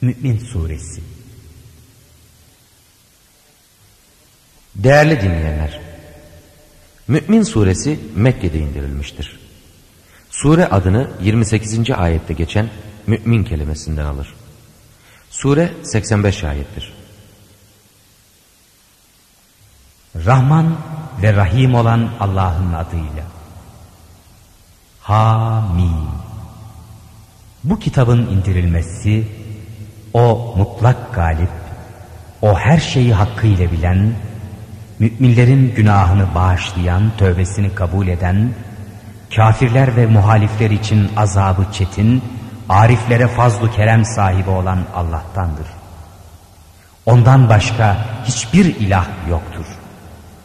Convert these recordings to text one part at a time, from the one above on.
Mü'min Suresi Değerli dinleyenler, Mü'min Suresi Mekke'de indirilmiştir. Sure adını 28. ayette geçen mümin kelimesinden alır. Sure 85 ayettir. Rahman ve Rahim olan Allah'ın adıyla. Hamim. Bu kitabın indirilmesi, o mutlak galip, o her şeyi hakkıyla bilen, müminlerin günahını bağışlayan, tövbesini kabul eden, kafirler ve muhalifler için azabı çetin, ariflere fazlu kerem sahibi olan Allah'tandır. Ondan başka hiçbir ilah yoktur.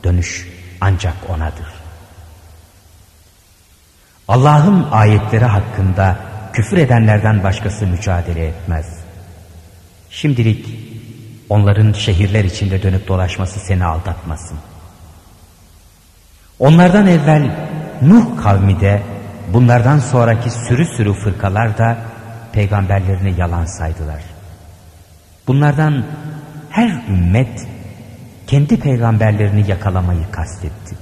Dönüş ancak O'nadır. Allah'ın ayetleri hakkında küfür edenlerden başkası mücadele etmez. Şimdilik onların şehirler içinde dönüp dolaşması seni aldatmasın. Onlardan evvel Nuh kavmi de bunlardan sonraki sürü sürü fırkalar da peygamberlerini yalan saydılar. Bunlardan her ümmet kendi peygamberlerini yakalamayı kastetti.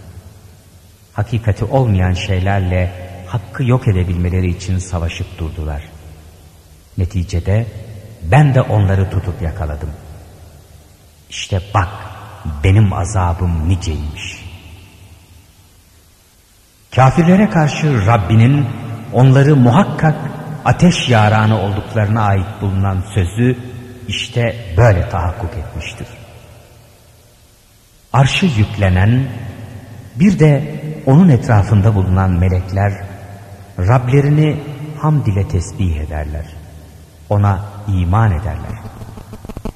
Hakikati olmayan şeylerle hakkı yok edebilmeleri için savaşıp durdular. Neticede ben de onları tutup yakaladım. İşte bak benim azabım niceymiş. Kafirlere karşı Rabbinin onları muhakkak ateş yaranı olduklarına ait bulunan sözü işte böyle tahakkuk etmiştir. Arşı yüklenen bir de onun etrafında bulunan melekler Rablerini hamd ile tesbih ederler. Ona iman ederler.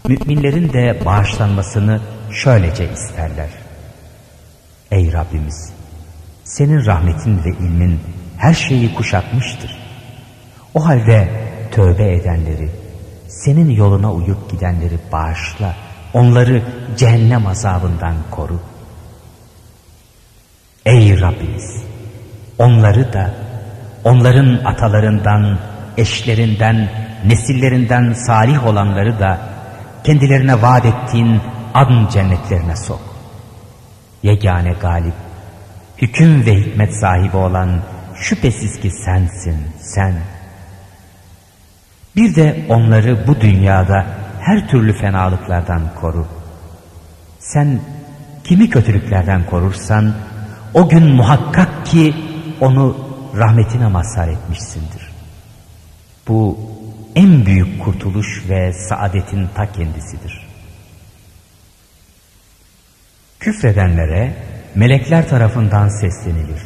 Müminlerin de bağışlanmasını şöylece isterler. Ey Rabbimiz! Senin rahmetin ve ilmin her şeyi kuşatmıştır. O halde tövbe edenleri, senin yoluna uyup gidenleri bağışla, onları cehennem azabından koru. Ey Rabbimiz! Onları da, onların atalarından, eşlerinden, nesillerinden salih olanları da kendilerine vaat ettiğin adın cennetlerine sok. Yegane galip, hüküm ve hikmet sahibi olan şüphesiz ki sensin, sen. Bir de onları bu dünyada her türlü fenalıklardan koru. Sen kimi kötülüklerden korursan o gün muhakkak ki onu rahmetine mazhar etmişsindir. Bu en büyük kurtuluş ve saadetin ta kendisidir. Küfredenlere melekler tarafından seslenilir.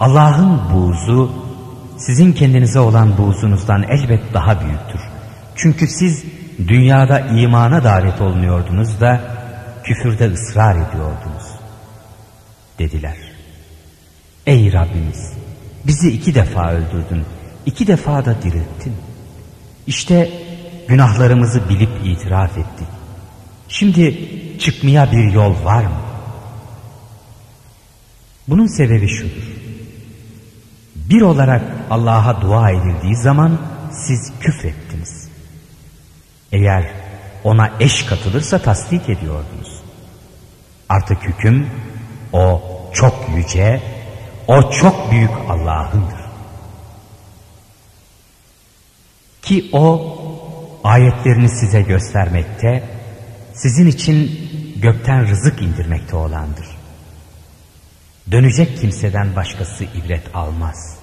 Allah'ın buğzu sizin kendinize olan buğzunuzdan elbet daha büyüktür. Çünkü siz dünyada imana davet olunuyordunuz da küfürde ısrar ediyordunuz. Dediler. Ey Rabbimiz bizi iki defa öldürdün, iki defa da dirilttin. İşte günahlarımızı bilip itiraf ettik. Şimdi çıkmaya bir yol var mı? Bunun sebebi şudur. Bir olarak Allah'a dua edildiği zaman siz küfrettiniz. Eğer ona eş katılırsa tasdik ediyordunuz. Artık hüküm o çok yüce, o çok büyük Allah'ındır. Ki o ayetlerini size göstermekte, sizin için gökten rızık indirmekte olandır. Dönecek kimseden başkası ibret almaz.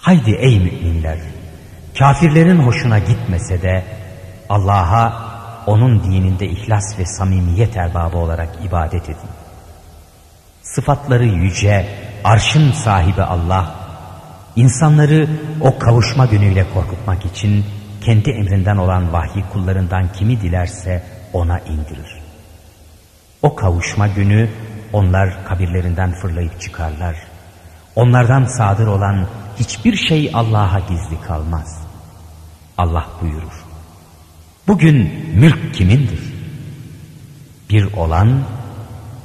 Haydi ey müminler, kafirlerin hoşuna gitmese de Allah'a onun dininde ihlas ve samimiyet erbabı olarak ibadet edin. Sıfatları yüce, arşın sahibi Allah, insanları o kavuşma günüyle korkutmak için kendi emrinden olan vahyi kullarından kimi dilerse ona indirir. O kavuşma günü onlar kabirlerinden fırlayıp çıkarlar. Onlardan sadır olan hiçbir şey Allah'a gizli kalmaz. Allah buyurur. Bugün mülk kimindir? Bir olan,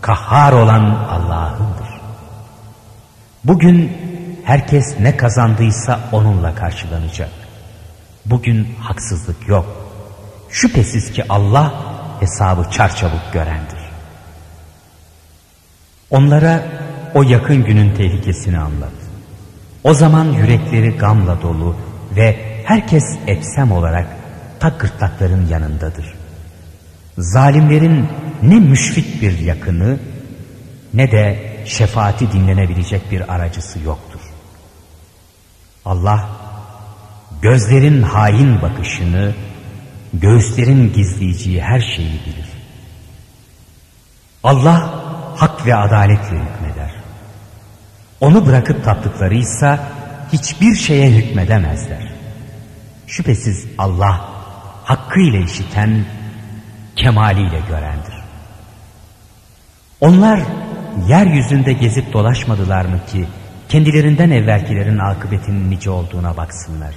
kahhar olan Allah'ındır. Bugün herkes ne kazandıysa onunla karşılanacak. Bugün haksızlık yok. Şüphesiz ki Allah hesabı çarçabuk görendir. Onlara o yakın günün tehlikesini anlat. O zaman yürekleri gamla dolu ve herkes etsem olarak tak gırtlakların yanındadır. Zalimlerin ne müşfik bir yakını ne de şefaati dinlenebilecek bir aracısı yoktur. Allah gözlerin hain bakışını, göğüslerin gizleyeceği her şeyi bilir. Allah hak ve adaletle hükmeder. Onu bırakıp taptıklarıysa hiçbir şeye hükmedemezler. Şüphesiz Allah hakkıyla işiten, kemaliyle görendir. Onlar yeryüzünde gezip dolaşmadılar mı ki kendilerinden evvelkilerin akıbetinin nice olduğuna baksınlar.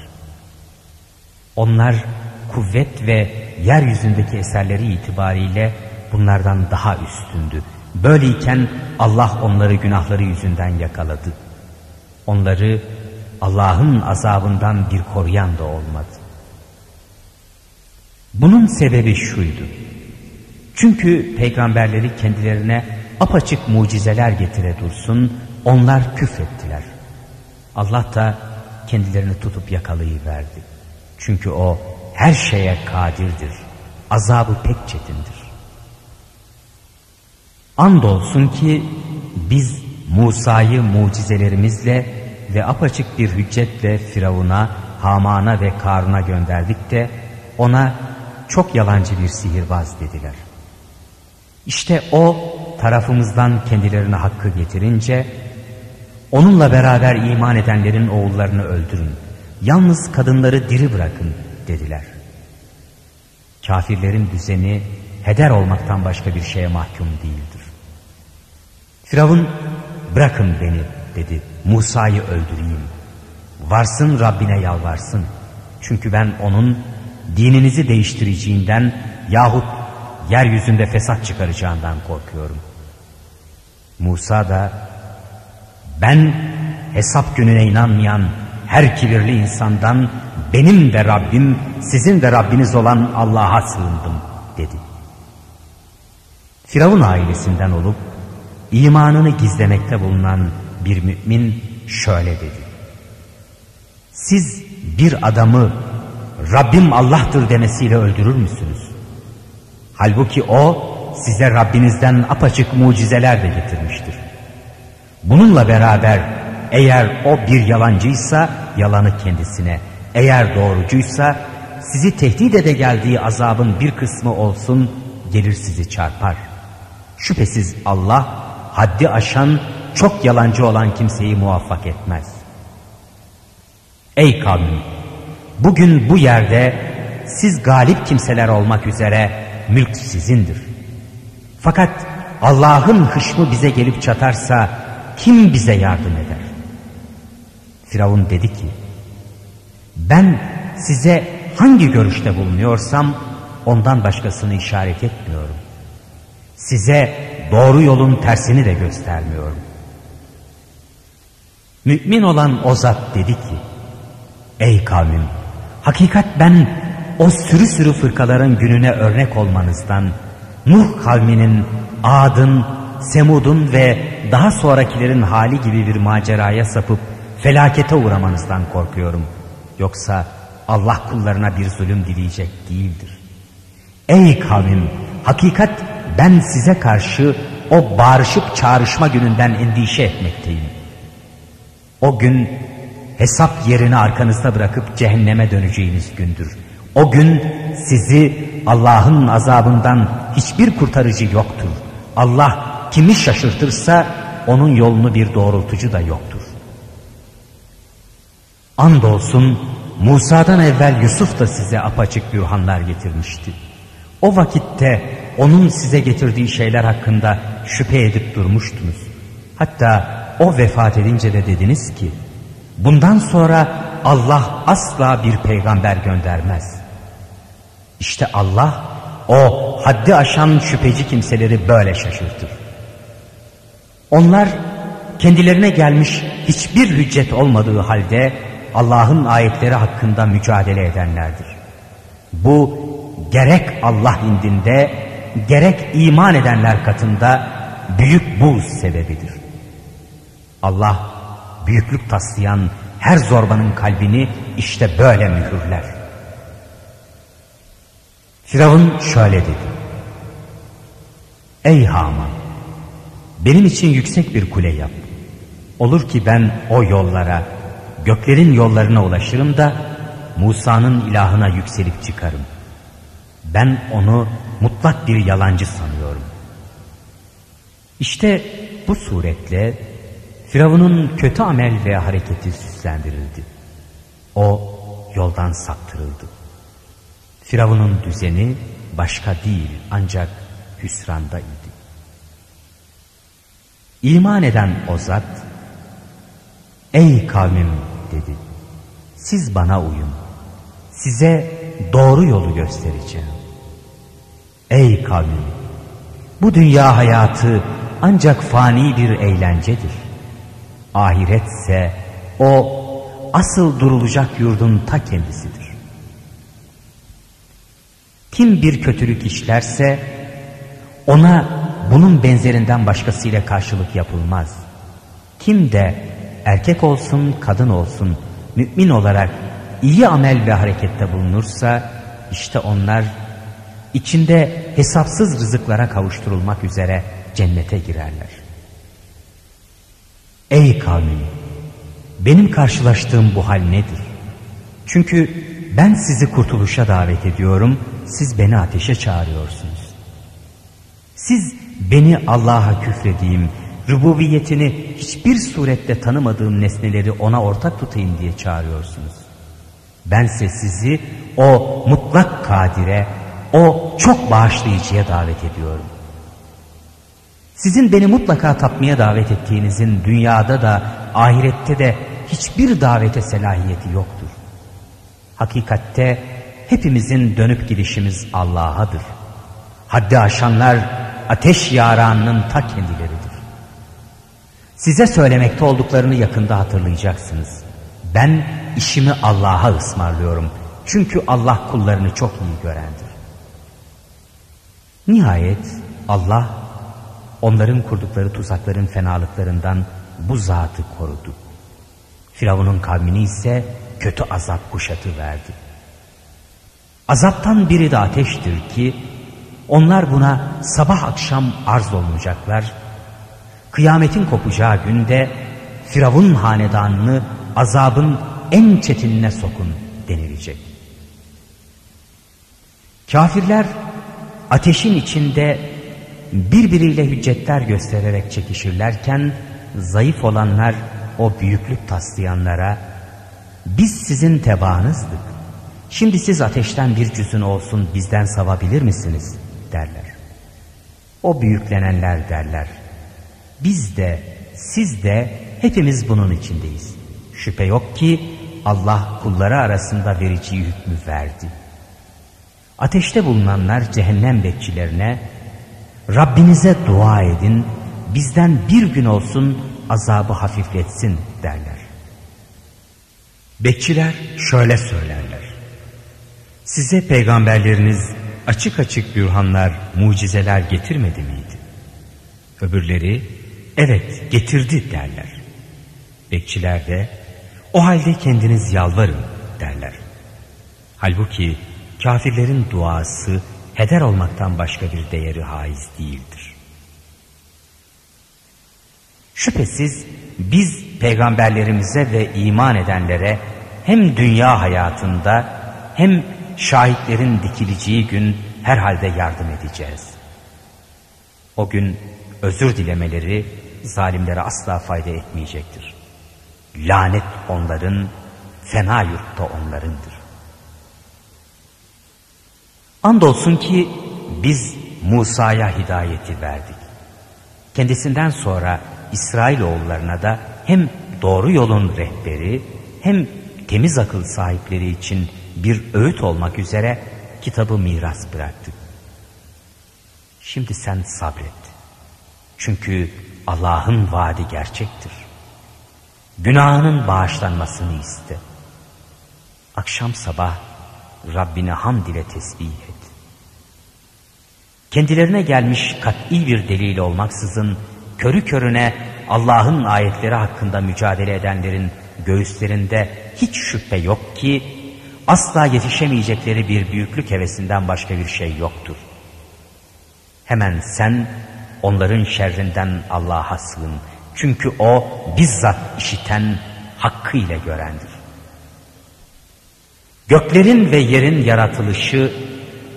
Onlar kuvvet ve yeryüzündeki eserleri itibariyle bunlardan daha üstündü. Böyleyken Allah onları günahları yüzünden yakaladı. Onları Allah'ın azabından bir koruyan da olmadı. Bunun sebebi şuydu. Çünkü peygamberleri kendilerine apaçık mucizeler getire dursun, onlar küfrettiler. Allah da kendilerini tutup yakalayıverdi. Çünkü o her şeye kadirdir. Azabı pek çetindir. Andolsun ki biz Musa'yı mucizelerimizle ve apaçık bir hüccetle Firavun'a, Haman'a ve Karun'a gönderdik de ona çok yalancı bir sihirbaz dediler. İşte o tarafımızdan kendilerine hakkı getirince onunla beraber iman edenlerin oğullarını öldürün. Yalnız kadınları diri bırakın dediler. Kafirlerin düzeni heder olmaktan başka bir şeye mahkum değildir. Firavun bırakın beni dedi Musa'yı öldüreyim. Varsın Rabbine yalvarsın. Çünkü ben onun dininizi değiştireceğinden yahut yeryüzünde fesat çıkaracağından korkuyorum. Musa da ben hesap gününe inanmayan her kibirli insandan benim de Rabbim sizin de Rabbiniz olan Allah'a sığındım dedi. Firavun ailesinden olup imanını gizlemekte bulunan bir mümin şöyle dedi. Siz bir adamı Rabbim Allah'tır demesiyle öldürür müsünüz? Halbuki o size Rabbinizden apaçık mucizeler de getirmiştir. Bununla beraber eğer o bir yalancıysa yalanı kendisine, eğer doğrucuysa sizi tehdit ede geldiği azabın bir kısmı olsun gelir sizi çarpar. Şüphesiz Allah haddi aşan çok yalancı olan kimseyi muvaffak etmez. Ey kavmim bugün bu yerde siz galip kimseler olmak üzere mülk sizindir. Fakat Allah'ın hışmı bize gelip çatarsa kim bize yardım eder? Firavun dedi ki ben size hangi görüşte bulunuyorsam ondan başkasını işaret etmiyorum. Size doğru yolun tersini de göstermiyorum. Mümin olan o zat dedi ki Ey kavmim hakikat ben o sürü sürü fırkaların gününe örnek olmanızdan Nuh kavminin Ad'ın, Semud'un ve daha sonrakilerin hali gibi bir maceraya sapıp felakete uğramanızdan korkuyorum. Yoksa Allah kullarına bir zulüm dileyecek değildir. Ey kavim hakikat ben size karşı o bağırışıp çağrışma gününden endişe etmekteyim. O gün hesap yerini arkanızda bırakıp cehenneme döneceğiniz gündür. O gün sizi Allah'ın azabından hiçbir kurtarıcı yoktur. Allah kimi şaşırtırsa onun yolunu bir doğrultucu da yoktur. Andolsun Musa'dan evvel Yusuf da size apaçık bürhanlar getirmişti. O vakitte onun size getirdiği şeyler hakkında şüphe edip durmuştunuz. Hatta o vefat edince de dediniz ki bundan sonra Allah asla bir peygamber göndermez. İşte Allah o haddi aşan şüpheci kimseleri böyle şaşırtır. Onlar kendilerine gelmiş hiçbir hüccet olmadığı halde Allah'ın ayetleri hakkında mücadele edenlerdir. Bu gerek Allah indinde gerek iman edenler katında büyük buz sebebidir. Allah büyüklük taslayan her zorbanın kalbini işte böyle mühürler. Firavun şöyle dedi. Ey Haman! Benim için yüksek bir kule yap. Olur ki ben o yollara, göklerin yollarına ulaşırım da Musa'nın ilahına yükselip çıkarım. Ben onu mutlak bir yalancı sanıyorum. İşte bu suretle Firavun'un kötü amel ve hareketi süslendirildi. O yoldan saptırıldı. Firavun'un düzeni başka değil ancak hüsrandaydı. İman eden o zat, ey kavmim dedi, siz bana uyun, size doğru yolu göstereceğim. Ey kavmim, bu dünya hayatı ancak fani bir eğlencedir. Ahiretse o asıl durulacak yurdun ta kendisidir. Kim bir kötülük işlerse ona bunun benzerinden başkasıyla karşılık yapılmaz. Kim de erkek olsun kadın olsun mümin olarak iyi amel ve harekette bulunursa işte onlar içinde hesapsız rızıklara kavuşturulmak üzere cennete girerler. Ey kavmim! Benim karşılaştığım bu hal nedir? Çünkü ben sizi kurtuluşa davet ediyorum, siz beni ateşe çağırıyorsunuz. Siz beni Allah'a küfrediğim, rububiyetini hiçbir surette tanımadığım nesneleri ona ortak tutayım diye çağırıyorsunuz. Bense sizi o mutlak kadire, o çok bağışlayıcıya davet ediyorum. Sizin beni mutlaka tapmaya davet ettiğinizin dünyada da ahirette de hiçbir davete selahiyeti yoktur. Hakikatte hepimizin dönüp gidişimiz Allah'adır. Haddi aşanlar ateş yaranının ta kendileridir. Size söylemekte olduklarını yakında hatırlayacaksınız. Ben işimi Allah'a ısmarlıyorum. Çünkü Allah kullarını çok iyi görendir. Nihayet Allah onların kurdukları tuzakların fenalıklarından bu zatı korudu. Firavun'un kavmini ise kötü azap kuşatı verdi. Azaptan biri de ateştir ki onlar buna sabah akşam arz olunacaklar. Kıyametin kopacağı günde Firavun hanedanını azabın en çetinine sokun denilecek. Kafirler ateşin içinde birbiriyle hüccetler göstererek çekişirlerken zayıf olanlar o büyüklük taslayanlara biz sizin tebaanızdık. Şimdi siz ateşten bir cüzün olsun bizden savabilir misiniz derler. O büyüklenenler derler. Biz de siz de hepimiz bunun içindeyiz. Şüphe yok ki Allah kulları arasında verici hükmü verdi. Ateşte bulunanlar cehennem bekçilerine Rabbinize dua edin bizden bir gün olsun azabı hafifletsin derler. Bekçiler şöyle söylerler. Size peygamberleriniz açık açık bürhanlar, mucizeler getirmedi miydi? Öbürleri evet getirdi derler. Bekçiler de o halde kendiniz yalvarın derler. Halbuki kafirlerin duası heder olmaktan başka bir değeri haiz değildir. Şüphesiz biz peygamberlerimize ve iman edenlere hem dünya hayatında hem şahitlerin dikileceği gün herhalde yardım edeceğiz. O gün özür dilemeleri zalimlere asla fayda etmeyecektir. Lanet onların, fena yurtta onlarındır. Andolsun ki biz Musa'ya hidayeti verdik. Kendisinden sonra İsrailoğullarına da hem doğru yolun rehberi hem temiz akıl sahipleri için bir öğüt olmak üzere kitabı miras bıraktık. Şimdi sen sabret. Çünkü Allah'ın vaadi gerçektir. Günahının bağışlanmasını iste. akşam sabah Rabbine hamd ile tesbih et. Kendilerine gelmiş kat'i bir delil olmaksızın körü körüne Allah'ın ayetleri hakkında mücadele edenlerin göğüslerinde hiç şüphe yok ki asla yetişemeyecekleri bir büyüklük hevesinden başka bir şey yoktur. Hemen sen onların şerrinden Allah'a sığın. Çünkü o bizzat işiten, hakkıyla görendir. Göklerin ve yerin yaratılışı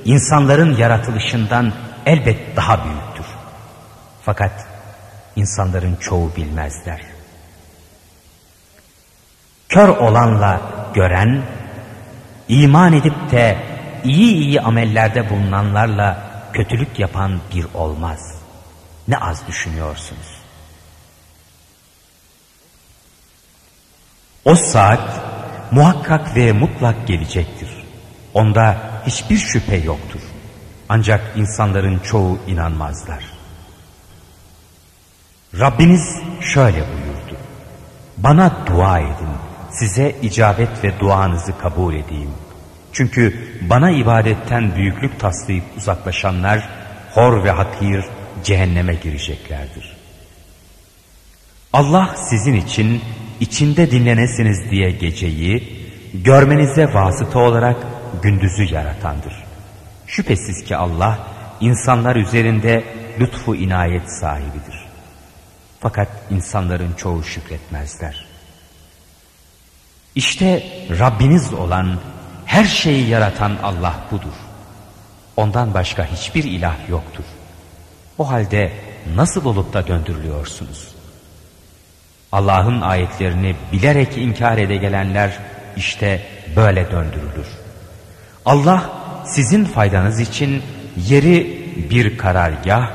insanların yaratılışından elbet daha büyüktür. Fakat insanların çoğu bilmezler. Kör olanla gören, iman edip de iyi iyi amellerde bulunanlarla kötülük yapan bir olmaz. Ne az düşünüyorsunuz. O saat muhakkak ve mutlak gelecektir. Onda hiçbir şüphe yoktur. Ancak insanların çoğu inanmazlar. Rabbiniz şöyle buyurdu. Bana dua edin, size icabet ve duanızı kabul edeyim. Çünkü bana ibadetten büyüklük taslayıp uzaklaşanlar hor ve hakir cehenneme gireceklerdir. Allah sizin için içinde dinlenesiniz diye geceyi, görmenize vasıta olarak gündüzü yaratandır. Şüphesiz ki Allah insanlar üzerinde lütfu inayet sahibidir. Fakat insanların çoğu şükretmezler. İşte Rabbiniz olan her şeyi yaratan Allah budur. Ondan başka hiçbir ilah yoktur. O halde nasıl olup da döndürülüyorsunuz? Allah'ın ayetlerini bilerek inkar ede gelenler işte böyle döndürülür. Allah sizin faydanız için yeri bir karargah,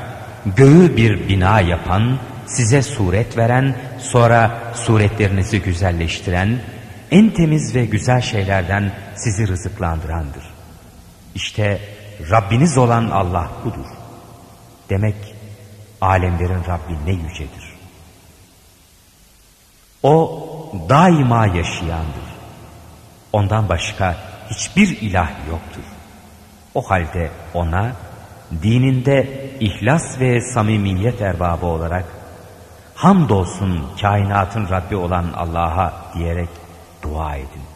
göğü bir bina yapan, size suret veren, sonra suretlerinizi güzelleştiren, en temiz ve güzel şeylerden sizi rızıklandırandır. İşte Rabbiniz olan Allah budur. Demek alemlerin Rabbi ne yücedir. O daima yaşayandır. Ondan başka hiçbir ilah yoktur. O halde ona dininde ihlas ve samimiyet erbabı olarak hamdolsun kainatın Rabbi olan Allah'a diyerek dua edin.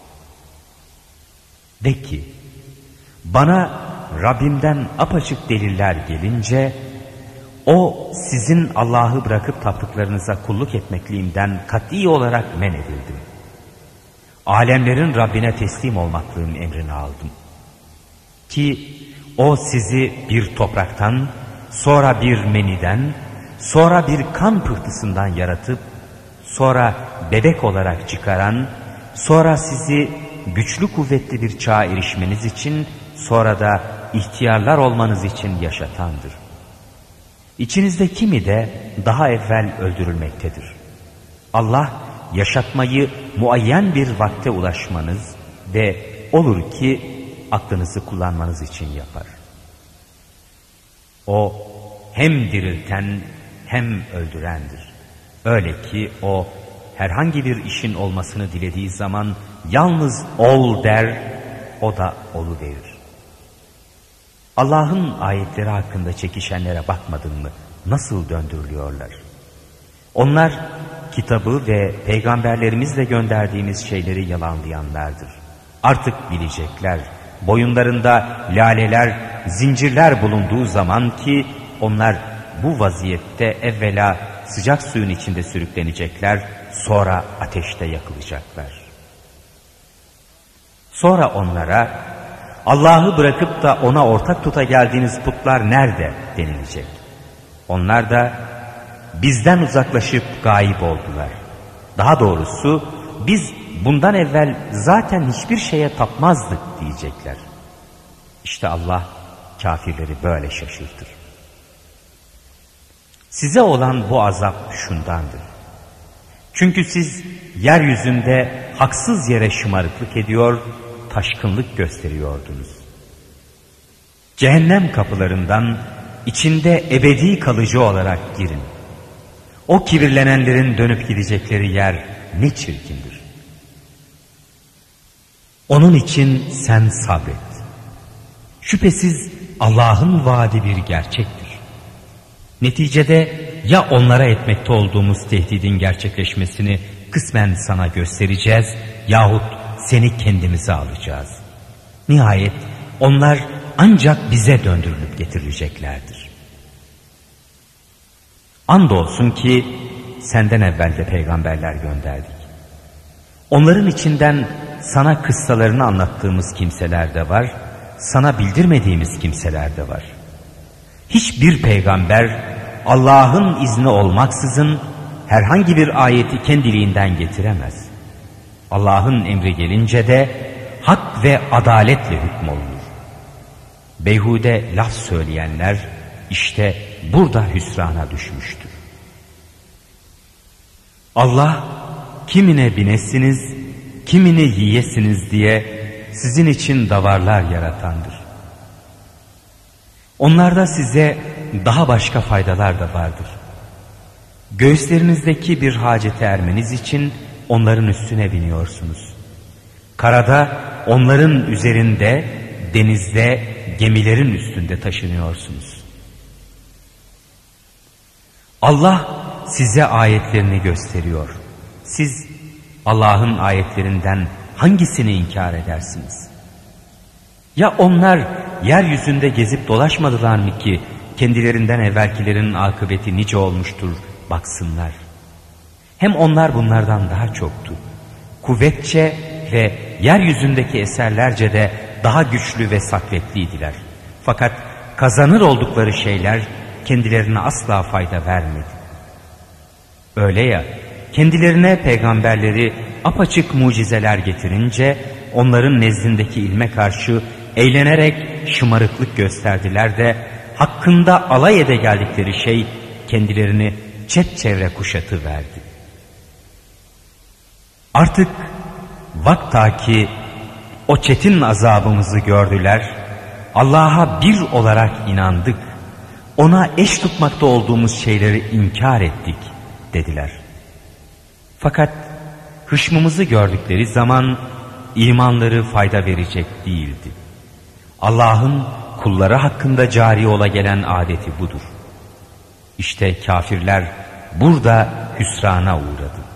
De ki bana Rabbimden apaçık deliller gelince o sizin Allah'ı bırakıp taptıklarınıza kulluk etmekliğimden kat'i olarak men edildim. Alemlerin Rabbine teslim olmaklığın emrini aldım. Ki o sizi bir topraktan, sonra bir meniden, sonra bir kan pıhtısından yaratıp, sonra bebek olarak çıkaran, sonra sizi güçlü kuvvetli bir çağa erişmeniz için, sonra da ihtiyarlar olmanız için yaşatandır.'' İçinizde kimi de daha evvel öldürülmektedir. Allah yaşatmayı muayyen bir vakte ulaşmanız ve olur ki aklınızı kullanmanız için yapar. O hem dirilten hem öldürendir. Öyle ki o herhangi bir işin olmasını dilediği zaman yalnız ol der, o da olu verir. Allah'ın ayetleri hakkında çekişenlere bakmadın mı? Nasıl döndürülüyorlar? Onlar kitabı ve peygamberlerimizle gönderdiğimiz şeyleri yalanlayanlardır. Artık bilecekler. Boyunlarında laleler, zincirler bulunduğu zaman ki onlar bu vaziyette evvela sıcak suyun içinde sürüklenecekler, sonra ateşte yakılacaklar. Sonra onlara Allah'ı bırakıp da ona ortak tuta geldiğiniz putlar nerede denilecek. Onlar da bizden uzaklaşıp gayip oldular. Daha doğrusu biz bundan evvel zaten hiçbir şeye tapmazdık diyecekler. İşte Allah kafirleri böyle şaşırtır. Size olan bu azap şundandır. Çünkü siz yeryüzünde haksız yere şımarıklık ediyor taşkınlık gösteriyordunuz. Cehennem kapılarından içinde ebedi kalıcı olarak girin. O kibirlenenlerin dönüp gidecekleri yer ne çirkindir. Onun için sen sabret. Şüphesiz Allah'ın vaadi bir gerçektir. Neticede ya onlara etmekte olduğumuz tehdidin gerçekleşmesini kısmen sana göstereceğiz yahut seni kendimize alacağız. Nihayet onlar ancak bize döndürülüp getirileceklerdir. Andolsun ki senden evvel de peygamberler gönderdik. Onların içinden sana kıssalarını anlattığımız kimseler de var, sana bildirmediğimiz kimseler de var. Hiçbir peygamber Allah'ın izni olmaksızın herhangi bir ayeti kendiliğinden getiremez. Allah'ın emri gelince de hak ve adaletle hükmolunur. Beyhude laf söyleyenler işte burada hüsrana düşmüştür. Allah kimine binesiniz, kimini yiyesiniz diye sizin için davarlar yaratandır. Onlarda size daha başka faydalar da vardır. Göğüslerinizdeki bir hacete ermeniz için onların üstüne biniyorsunuz. Karada onların üzerinde, denizde, gemilerin üstünde taşınıyorsunuz. Allah size ayetlerini gösteriyor. Siz Allah'ın ayetlerinden hangisini inkar edersiniz? Ya onlar yeryüzünde gezip dolaşmadılar mı ki kendilerinden evvelkilerin akıbeti nice olmuştur baksınlar. Hem onlar bunlardan daha çoktu. Kuvvetçe ve yeryüzündeki eserlerce de daha güçlü ve sakvetliydiler. Fakat kazanır oldukları şeyler kendilerine asla fayda vermedi. Öyle ya kendilerine peygamberleri apaçık mucizeler getirince onların nezdindeki ilme karşı eğlenerek şımarıklık gösterdiler de hakkında alay ede geldikleri şey kendilerini çevre kuşatı verdi. Artık vaktaki o çetin azabımızı gördüler, Allah'a bir olarak inandık, ona eş tutmakta olduğumuz şeyleri inkar ettik dediler. Fakat hışmımızı gördükleri zaman imanları fayda verecek değildi. Allah'ın kulları hakkında cari ola gelen adeti budur. İşte kafirler burada hüsrana uğradı.